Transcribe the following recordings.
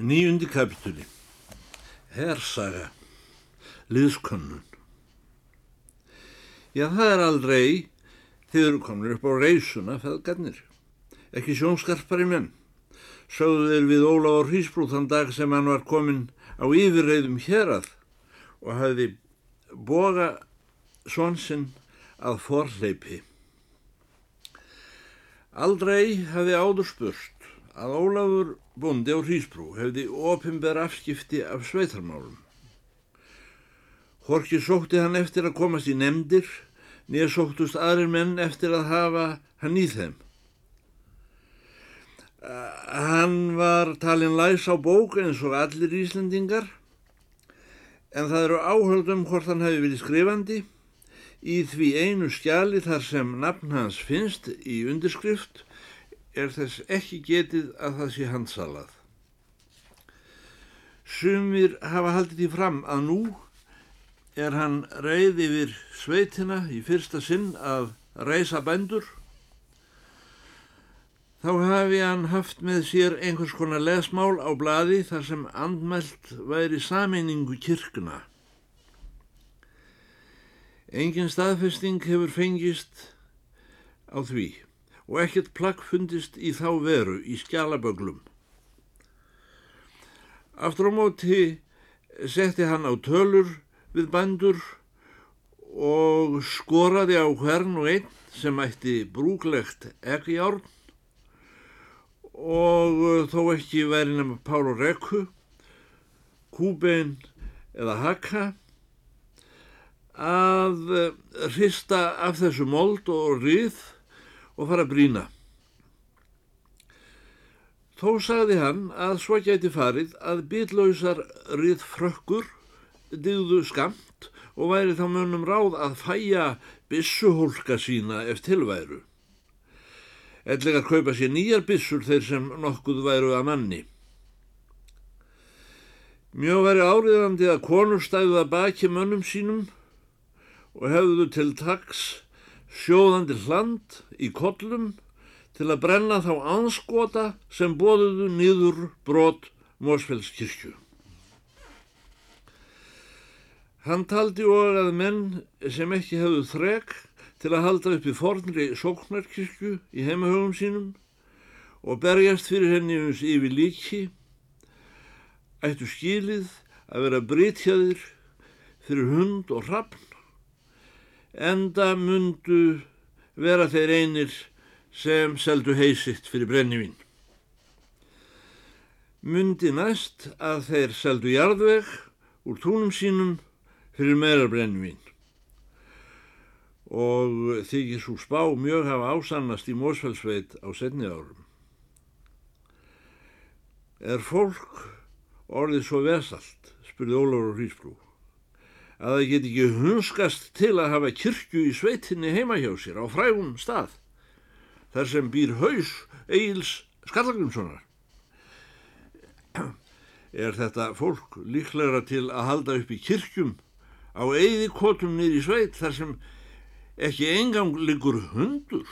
Nýjundi kapitúli. Hersaga. Liðskönnun. Já, það er aldrei þið eru komin upp á reysuna feðgarnir. Ekki sjónskarpari menn. Sögðu þeir við Ólafur Hrísbrú þann dag sem hann var komin á yfirreiðum hérað og hafði boga svonsinn að forleipi. Aldrei hafði áður spurt að Ólafur bondi á Hrísbrú hefði ofinber afskipti af sveitarmálum. Horki sótti hann eftir að komast í nefndir, nýja sóttust aðrir menn eftir að hafa hann í þeim. Hann var talin læs á bók eins og allir Íslendingar, en það eru áhöldum hvort hann hefði verið skrifandi í því einu skjali þar sem nafn hans finnst í undirskrift er þess ekki getið að það sé handsalað. Sumir hafa haldið því fram að nú er hann reyð yfir sveitina í fyrsta sinn að reysa bændur. Þá hafi hann haft með sér einhvers konar lesmál á bladi þar sem andmælt væri sameiningu kirkuna. Engin staðfesting hefur fengist á því og ekkert plagg fundist í þá veru í skjálaböglum. Aftur á móti setti hann á tölur við bandur og skoraði á hvern og einn sem ætti brúglegt ekkjárn og þó ekki væri nema pál og rekku, kúbein eða haka að hrista af þessu mold og rið og fara að brína. Þó sagði hann að svo gæti farið að bitlausar rið frökkur dygðu skamt og væri þá munum ráð að fæja bissuhólka sína eftir tilværu. Ellegar kaupa sér nýjar bissur þeir sem nokkuð væru að manni. Mjög væri áriðandi að konur stæðu að baki mönnum sínum og hefðu til taks sjóðandi hland í kollum til að brenna þá anskota sem bóðuðu nýður brot Mósfellskirkju. Hann taldi og að menn sem ekki hefðu þrek til að halda upp í fornri sóknarkirkju í heimahögum sínum og berjast fyrir henni uns yfir líki, ættu skilið að vera breytjaðir fyrir hund og rappn enda mundu vera þeir einir sem seldu heisitt fyrir brennivín. Mundi næst að þeir seldu jarðveg úr túnum sínum fyrir meira brennivín og þykir svo spá mjög hafa ásannast í Mósfellsveit á setni árum. Er fólk orðið svo vesalt, spurði Ólafur Hrísbrú að það get ekki hunskast til að hafa kirkju í sveitinni heima hjá sér á frægum stað, þar sem býr haus Egil's Skallagrimssonar. Er þetta fólk líklegra til að halda upp í kirkjum á eigðikotum nýri sveit þar sem ekki engang liggur hundur?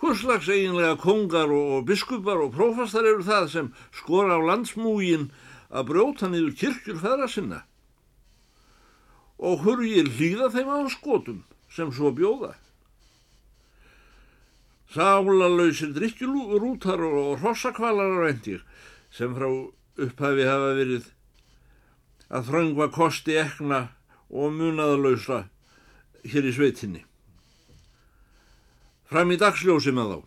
Hvurslags eiginlega kongar og biskupar og prófastar eru það sem skora á landsmúgin að brjóta niður kirkjur feðra sinna? Og hurgir hlýða þeim á skotum sem svo bjóða. Sálalauðsir drikkjulútar og rossakvalar á endir sem frá upphæfi hafa verið að þröngva kosti ekna og munaðalauðsla hér í sveitinni. Fram í dagsljósi með þá.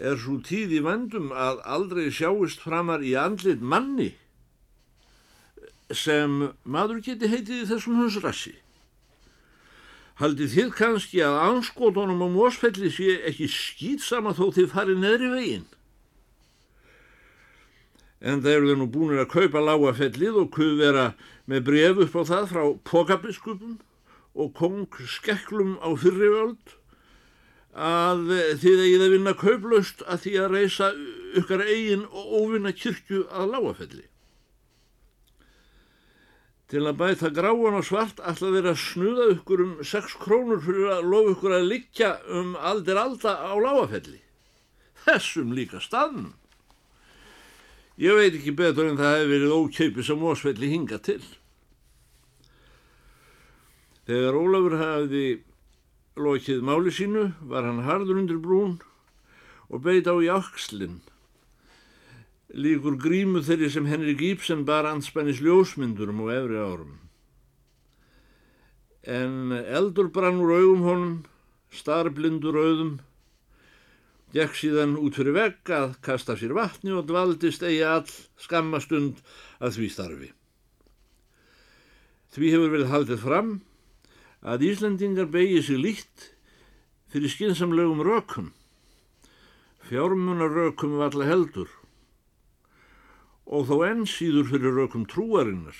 Er svo tíð í vendum að aldrei sjáist framar í andlit manni sem maður geti heitið í þessum húsrassi. Haldið þið kannski að anskotunum á mósfelli sé ekki skýtsama þó þið farið neðri veginn? En það eru þau nú búinir að kaupa lágafellið og kuð vera með bref upp á það frá pokabiskupum og kong skeklum á fyrrivöld að þið eigið að vinna kauplaust að því að reysa ykkar eigin og óvinna kirkju að lágafelli. Til að bæta gráan og svart ætla þeir að snuða ykkur um 6 krónur fyrir að lofa ykkur að liggja um aldir alda á lágafelli. Þessum líka staðnum. Ég veit ekki betur en það hefði verið ókeipis á Mósfelli hinga til. Þegar Ólafur hafði lokið máli sínu var hann hardur undir brún og beit á í axlinn. Líkur grímu þeirri sem Henrik Íbsen bar anspennis ljósmyndurum og efri árum. En eldur brann úr augum honum, starblindur auðum, Gekk síðan út fyrir vegg að kasta sér vatni og dvaldist eigi all skammastund að því starfi. Því hefur verið haldið fram að Íslandingar beigið sér líkt fyrir skinsamlegum rökum, fjármunar rökum valla heldur og þó enn síður fyrir rökum trúarinnar,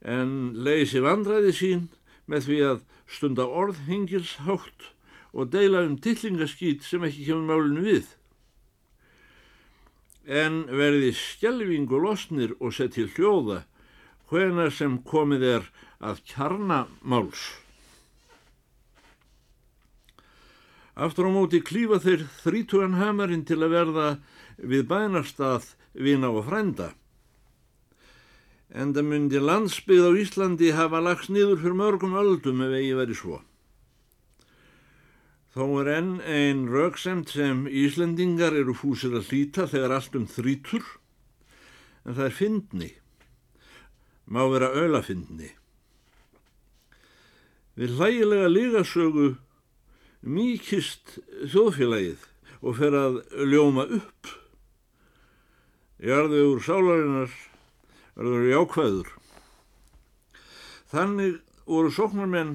en leysi vandræði sín með því að stunda orðhengils hátt og deila um tillingaskýt sem ekki kemur málinu við. En verði skjelvingu losnir og sett til hljóða hvena sem komið er að kjarnamáls. Aftur á móti klífa þeir þrítugan hamarinn til að verða við bænarstað vina og frænda. En það myndi landsbyggð á Íslandi hafa lagst niður fyrir mörgum öldum ef eigi verið svo. Þó er enn ein rauksemt sem Íslendingar eru fúsir að hlýta þegar allt um þrítur, en það er fyndni, má vera öllafyndni. Við hlægilega lígasögu mýkist þjóðfélagið og fer að ljóma upp. Jarði úr sálarinnar verður jákvæður. Þannig voru sóknarmenn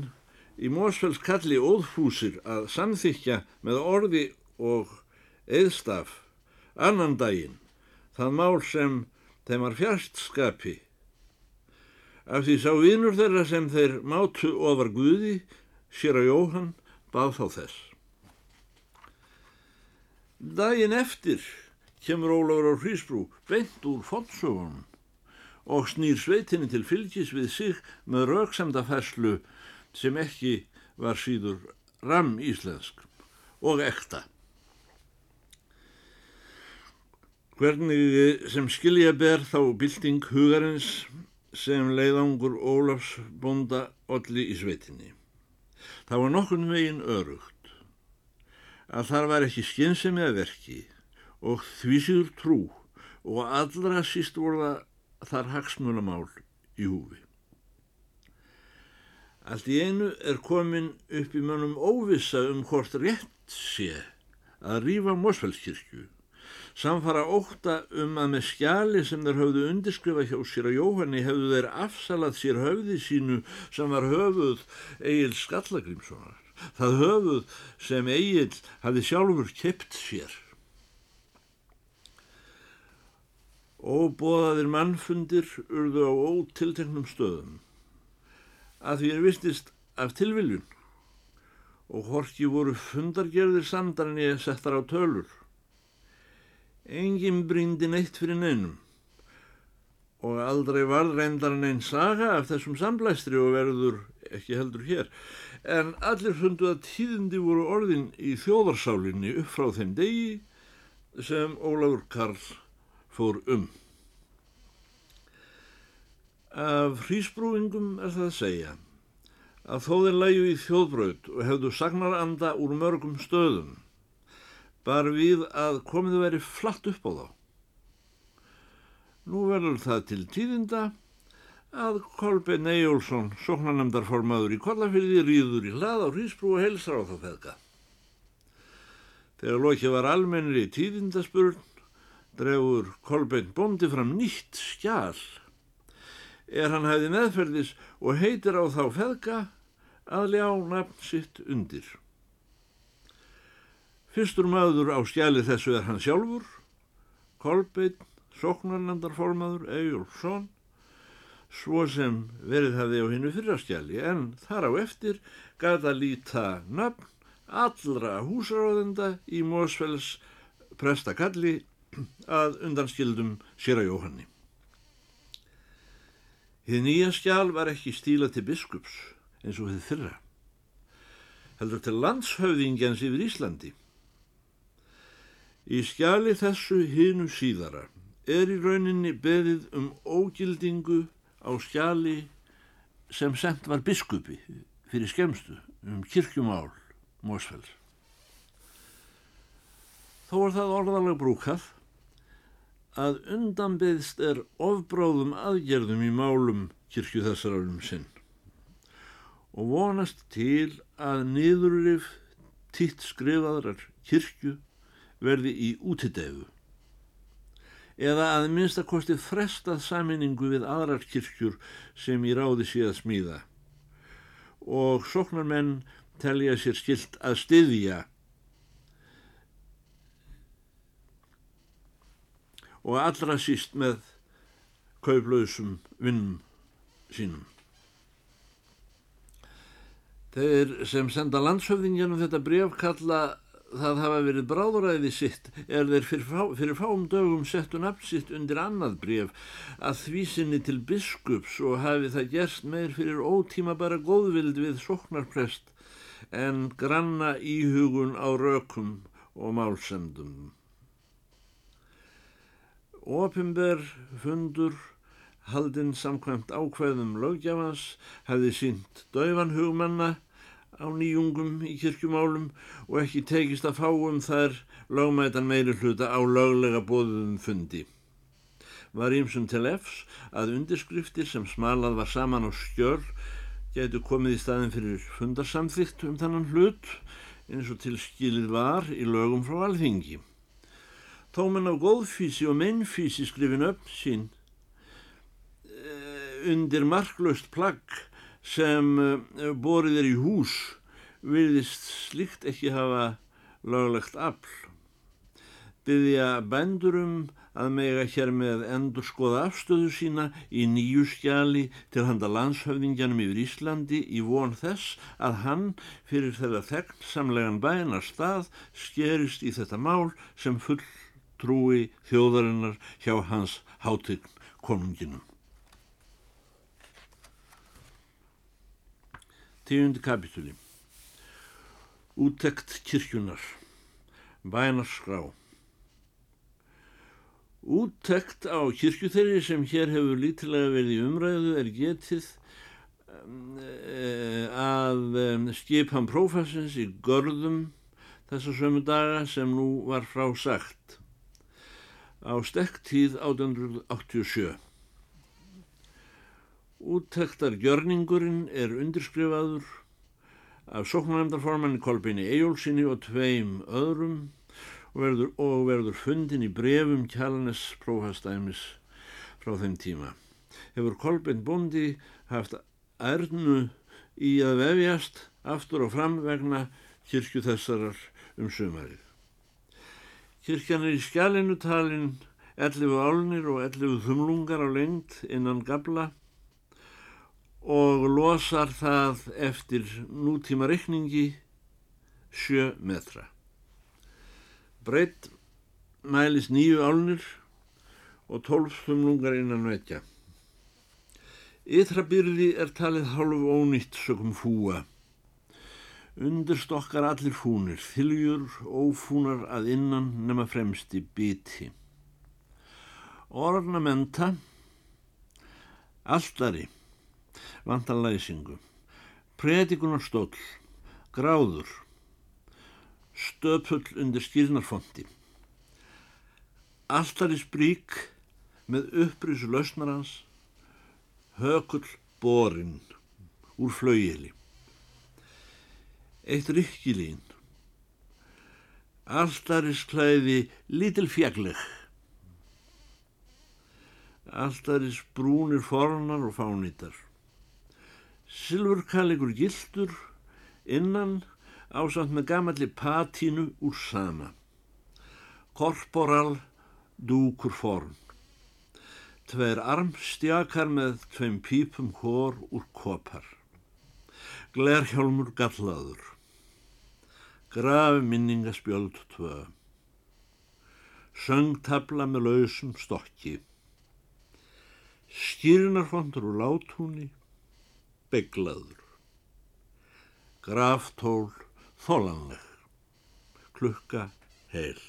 í Mósfells kalli óðfúsir að samþykja með orði og eðstaf annan daginn það mál sem þeim var fjárstskapi. Af því sá vinnur þeirra sem þeir mátu ofar Guði, sér að Jóhann bað þá þess. Daginn eftir kemur Ólafur á Hrísbrú beint úr fótsögunum og snýr sveitinni til fylgis við sig með rauksamdafæslu sem ekki var síður ram íslensk og ekta. Hvernig sem skilja ber þá bilding hugarins sem leiðangur Ólafs bonda olli í sveitinni. Það var nokkun veginn örugt að þar var ekki skynsemi að verki og þvísiður trú og allra síst voru þar hagsmunamál í húfi. Allt í einu er komin upp í mönnum óvissa um hvort rétt sé að rýfa Mósfellskirkju, samfara óta um að með skjali sem þeir höfðu undirskrifað hjá sér að Jóhanni hefðu þeir afsalað sér höfði sínu sem var höfuð Egil Skallagrímssonar, það höfuð sem Egil hafi sjálfur kept sér. Óbóðaðir mannfundir urðu á ótilteknum stöðum að því er vistist af tilviljun og horki voru fundargerðir samdar en ég settar á tölur. Engin brindi neitt fyrir neinum og aldrei varð reyndar neinn saga af þessum samblæstri og verður ekki heldur hér. En allir fundu að tíðindi voru orðin í þjóðarsálinni upp frá þeim degi sem Ólafur Karl fór um. Af hrísbrúingum er það að segja að þó þeir læju í þjóðbraut og hefðu sagnaranda úr mörgum stöðum bar við að komið veri flatt upp á þá. Nú verður það til tíðinda að Kolbein Eyjólfsson, sóknarnemdarformaður í Kollafyrði, rýður í hlað á hrísbrú og helsar á þá feðka. Þegar lokið var almennir í tíðindaspurn, drefur Kolbein bóndi fram nýtt skjál er hann hæði meðferðis og heitir á þá feðga að ljá nafn sitt undir. Fyrstur maður á skjali þessu er hann sjálfur, Kolbeinn, sóknarnandarformaður, Ejjólfsson, svo sem verið hafði á hinnu fyrraskjali, en þar á eftir gata líta nafn allra húsráðenda í Mósfells prestakalli að undanskildum sér að Jóhanni. Þið nýja skjál var ekki stíla til biskups eins og þið fyrra. Heldur til landshöfðingjans yfir Íslandi. Í skjali þessu hinu síðara er í rauninni beðið um ógildingu á skjali sem sendt var biskupi fyrir skemstu um kirkjumál Mósfells. Þó er það orðalega brúkað að undanbeðst er ofbráðum aðgerðum í málum kirkju þessar um sinn. Og vonast til að niðurlif títt skrifaðrar kirkju verði í útidegu. Eða að minnstakosti frestað saminningu við aðrar kirkjur sem í ráði sé að smíða. Og sóknarmenn telja sér skilt að styðja og allra síst með kauplausum vinnum sínum. Þeir sem senda landshöfðingjanum þetta bref kalla það hafa verið bráðuræði sitt er þeir fyrir, fá, fyrir fáum dögum settu nafn sitt undir annað bref að því sinni til biskups og hafi það gerst meir fyrir ótíma bara góðvild við soknarprest en granna íhugun á rökum og málsendum. Ópimber fundur haldinn samkvæmt ákveðum lögjafans hefði sínt döifan hugmanna á nýjungum í kirkjumálum og ekki tekist að fáum þær lögmætan meiri hluta á löglega bóðum fundi. Var ímsum til efs að undirskriftir sem smalað var saman á skjör getur komið í staðin fyrir fundarsamþygt um þannan hlut eins og til skilið var í lögum frá alþingi. Tóman af góðfísi og mennfísi skrifin upp sín eh, undir marklaust plagg sem eh, borið er í hús virðist slikt ekki hafa löglegt afl. Byðja bændurum að mega hér með endur skoða afstöðu sína í nýju skjali til handa landshöfðingjanum yfir Íslandi í von þess að hann fyrir þeirra þegnsamlegan bænar stað skerist í þetta mál sem full trúi þjóðarinnar hjá hans hátign konunginum. Tíundi kapitúli Úttekt kirkjunar Bænarskrá Úttekt á kirkju þeirri sem hér hefur lítilega verið umræðu er getið um, að um, skipan prófassins í görðum þessar sömu daga sem nú var frá sagt á stektíð 1887. Úttektar gjörningurinn er undirskrifaður af sóknarnefndarformanni Kolbini Ejólfsinni og tveim öðrum og verður, og verður fundin í brefum kjalanes prófastæmis frá þeim tíma. Hefur Kolbin Bondi haft ærnu í að vefjast aftur og fram vegna kirkju þessarar um sömarið. Kirkjan er í skjálinu talin 11 álnir og 11 þumlungar á lengt innan gabla og losar það eftir nútíma reikningi sjö metra. Breytt mælis nýju álnir og tólf þumlungar innan vekja. Ytrabyrði er talið hálf ónýtt sökum fúa. Undirstokkar allir fúnir, þiljur, ófúnar að innan nema fremsti biti. Ornamenta, alltari, vantan læsingu, predikunarstóll, gráður, stöpull undir skýrnarfondi, alltari sprík með upprísu lausnarans, hökull borinn úr flauili, eitt rykkilín, alltari sklæði lítil fjagleg, alltari sprúnir fornar og fánýtar, Silfurkallegur gildur innan ásamt með gamalli patínu úr sama. Korporal dúkur forn. Tveir armstjakar með tveim pípum hór úr kopar. Glerhjálmur gallaður. Grafi minningaspjöld tvö. Söngtabla með lausum stokki. Skýrinarfondur úr látúni beglaður. Graftól þólanleg, klukka heil.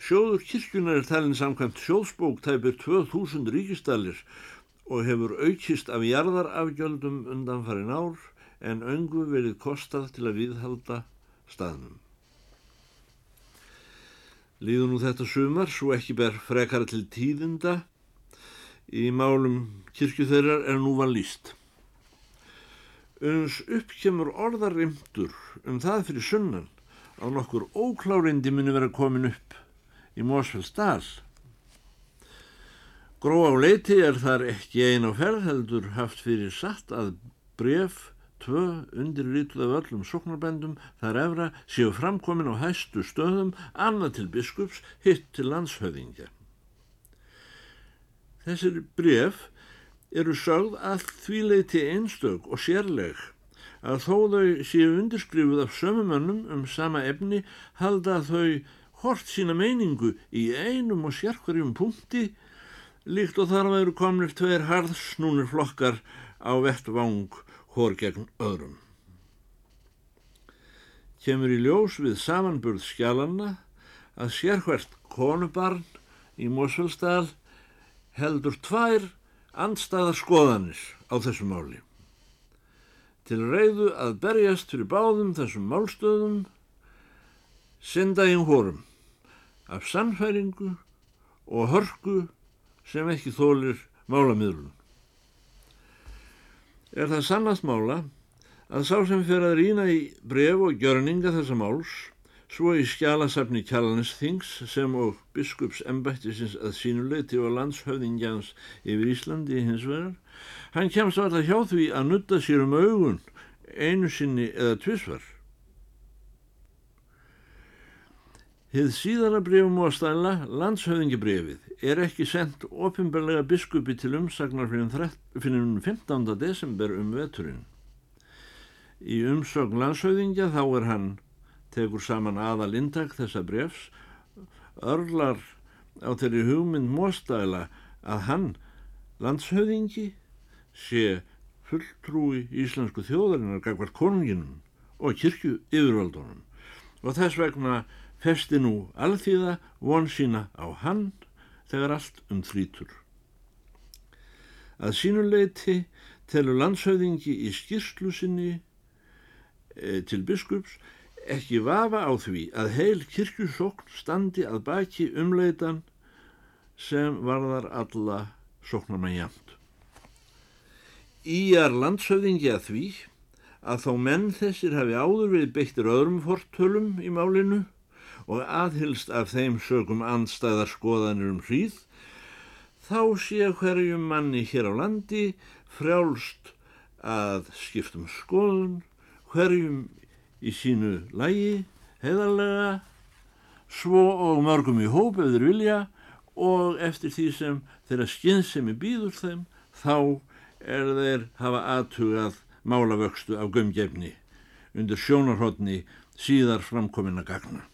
Sjóður kirkjunar er talin samkvæmt sjóðsbók tæpir 2000 ríkistalir og hefur aukist af jarðarafgjöldum undan farin ár en öngu verið kostað til að viðhalda staðnum. Líður nú þetta sumar svo ekki ber frekara til tíðinda í málum kirkju þeirrar er nú var líst. Uns uppkjemur orðarimtur um það fyrir sunnan á nokkur óklárindi muni vera komin upp í Mósfells Gró á leiti er þar ekki ein á ferðheldur haft fyrir satt að bref tvö undirrituð af öllum sóknarbændum þar efra séu framkomin á hæstu stöðum, annað til biskups, hitt til landshöfingja. Þessir bref eru sögð að því leiti einstök og sérleg að þó þau séu undirskrifuð af sömumönnum um sama efni halda þau hort sína meiningu í einum og sérkvarjum punkti líkt og þar væru komnir tveir harðsnúnir flokkar á vettvang hór gegn öðrum. Kemur í ljós við samanburð skjálanna að sérhvert konubarn í Mosfellsdal heldur tvær andstæðar skoðanir á þessu máli. Til reyðu að berjast fyrir báðum þessum málstöðum syndaginn hórum af sannfæringu og hörku sem ekki þólir málamiðlun er það sannast mála að sá sem fyrir að rýna í bref og gjörninga þessa máls, svo í skjálasafni Kjallanesþings sem og biskups embættisins að sínuleiti og landshöfðingjans yfir Íslandi hins vegar, hann kemst alltaf hjá því að nutta sér um augun einu sinni eða tvísvar. Hið síðara brefum og stæla, landshöfðingibrefið, er ekki sendt ofinbarlega biskupi til umsagnar fyrir 15. desember um veturinn. Í umsögn landshöfðingja þá er hann, tegur saman aðal intak þessa brefs, örlar á þeirri hugmynd móstæla að hann, landshöfðingi, sé fulltrúi íslensku þjóðarinnar gagvart konunginum og kirkju yfirvaldunum og þess vegna festi nú alþýða von sína á hann þegar allt um þrítur. Að sínuleiti telur landshauðingi í skýrslu sinni e, til biskups ekki vafa á því að heil kirkjusókn standi að baki umleitan sem varðar alla sóknarmann jæmt. Í er landshauðingi að því að þó menn þessir hafi áður við beittir öðrum fortölum í málinu og aðhylst af þeim sögum andstæðar skoðanir um hríð, þá sé hverjum manni hér á landi frjálst að skiptum skoðun, hverjum í sínu lægi, heiðarlega, svo og mörgum í hóp ef þeir vilja og eftir því sem þeirra skynsemi býður þeim, þá er þeir hafa aðtugað málavöxtu af gömgefni undir sjónarhóttni síðar framkominna gagna.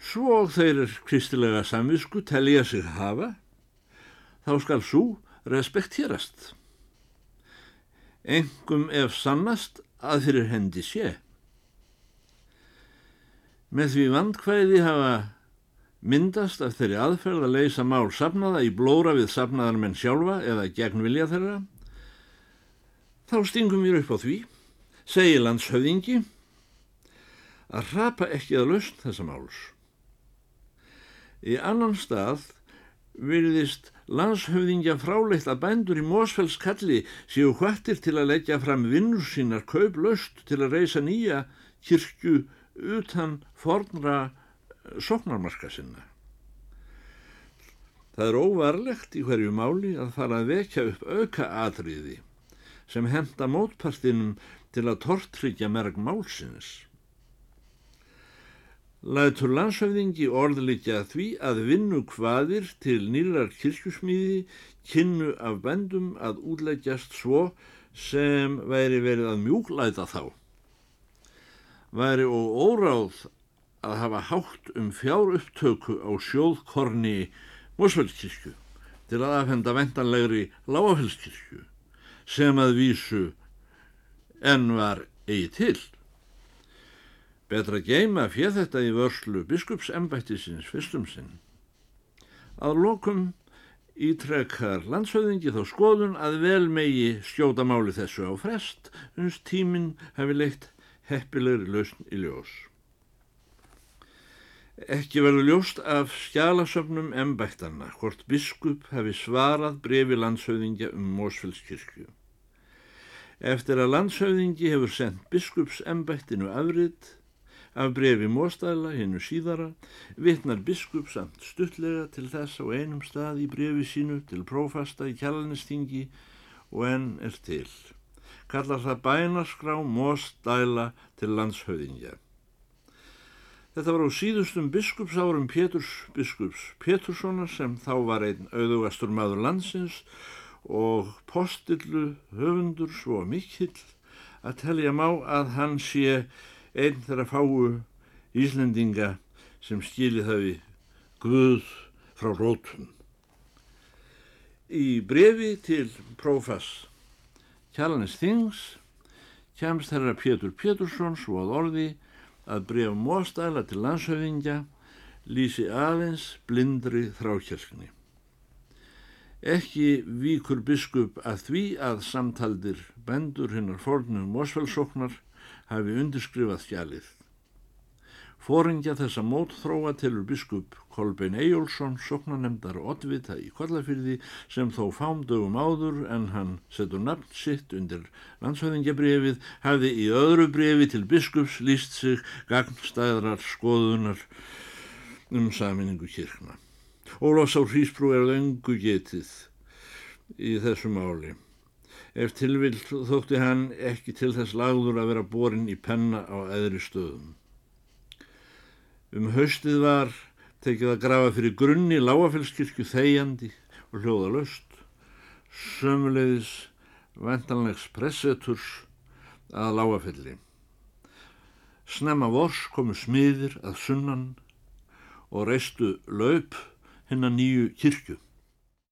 Svo þeir kristilega samvisku telja sig hafa, þá skal svo respekterast. Engum ef sannast að fyrir hendi sé. Með því vandkvæði hafa myndast af þeirri aðferð að leysa mál safnaða í blóra við safnaðar menn sjálfa eða gegn vilja þeirra, þá stingum við upp á því, segi landshöfðingi, að rapa ekki að lausn þessa máls. Í annan stað virðist landshöfðingja fráleitt að bændur í Mósfellskalli séu hvattir til að leggja fram vinnur sínar kauplaust til að reysa nýja kirkju utan fornra soknarmarka sinna. Það er óvarlegt í hverju máli að fara að vekja upp auka atriði sem henda mótpartinum til að tortryggja merk málsins. Lætur landshöfðingi orðlikja því að vinnu hvaðir til nýrar kirkjusmíði kynnu af bendum að útleggjast svo sem væri verið að mjúklæta þá. Væri og óráð að hafa hátt um fjár upptöku á sjóðkorni Mosfellskirkju til að afhenda vendanlegri Láafellskirkju sem að vísu enn var eigi til. Betra geima fér þetta í vörslu biskupsembættisins fyrstum sinn. Að lokum ítrekkar landshauðingi þá skoðun að vel megi skjóta máli þessu á frest, uns tíminn hefði leitt heppilegri lausn í ljós. Ekki verður ljóst af skjálasöfnum embættarna hvort biskup hefði svarað brefi landshauðingja um Mósfellskirkju. Eftir að landshauðingi hefur sendt biskupsembættinu afrið Af brefi Móstæla, hennu síðara, vitnar biskup samt stuttlega til þess á einum stað í brefi sínu til prófasta í kjallanistingi og enn er til. Kallar það bænaskrá Móstæla til landshauðingja. Þetta var á síðustum biskupsárum Péturs biskups Péturssonar sem þá var einn auðugastur maður landsins og postillu höfundur svo mikill að telja má að hann sé einn þeirra fáu Íslendinga sem skilið hafi Guð frá rótum. Í brefi til prófass Kjallanis Þings kemst herra Pétur Pétursson svo að orði að bref móstæla til landshöfingja lýsi aðeins blindri þrákjörskni. Ekki víkur biskup að því að samtaldir bendur hinnar fornum mósfælsóknar hafi undirskrifað skjalið. Fóringja þessa mótþróa tilur biskup Kolbein Eyjólfsson, soknanemdar Oddvita í Kollafyrði sem þó fámdögum áður en hann setur nafn sitt undir landshöðingjabrefið, hafi í öðru brefi til biskups líst sig gagnstæðrar skoðunar um saminningu kirkna. Ólafs á Hrísbrú er öngu getið í þessu máli. Ef tilvill þótti hann ekki til þess lagður að vera borin í penna á eðri stöðum. Um haustið var tekið að grafa fyrir grunni lágafélskirkju þegjandi og hljóða löst. Sömulegis vendanlegs presseturs að lágafelli. Snemma vors komu smiðir að sunnan og reistu laup hennar nýju kirkju.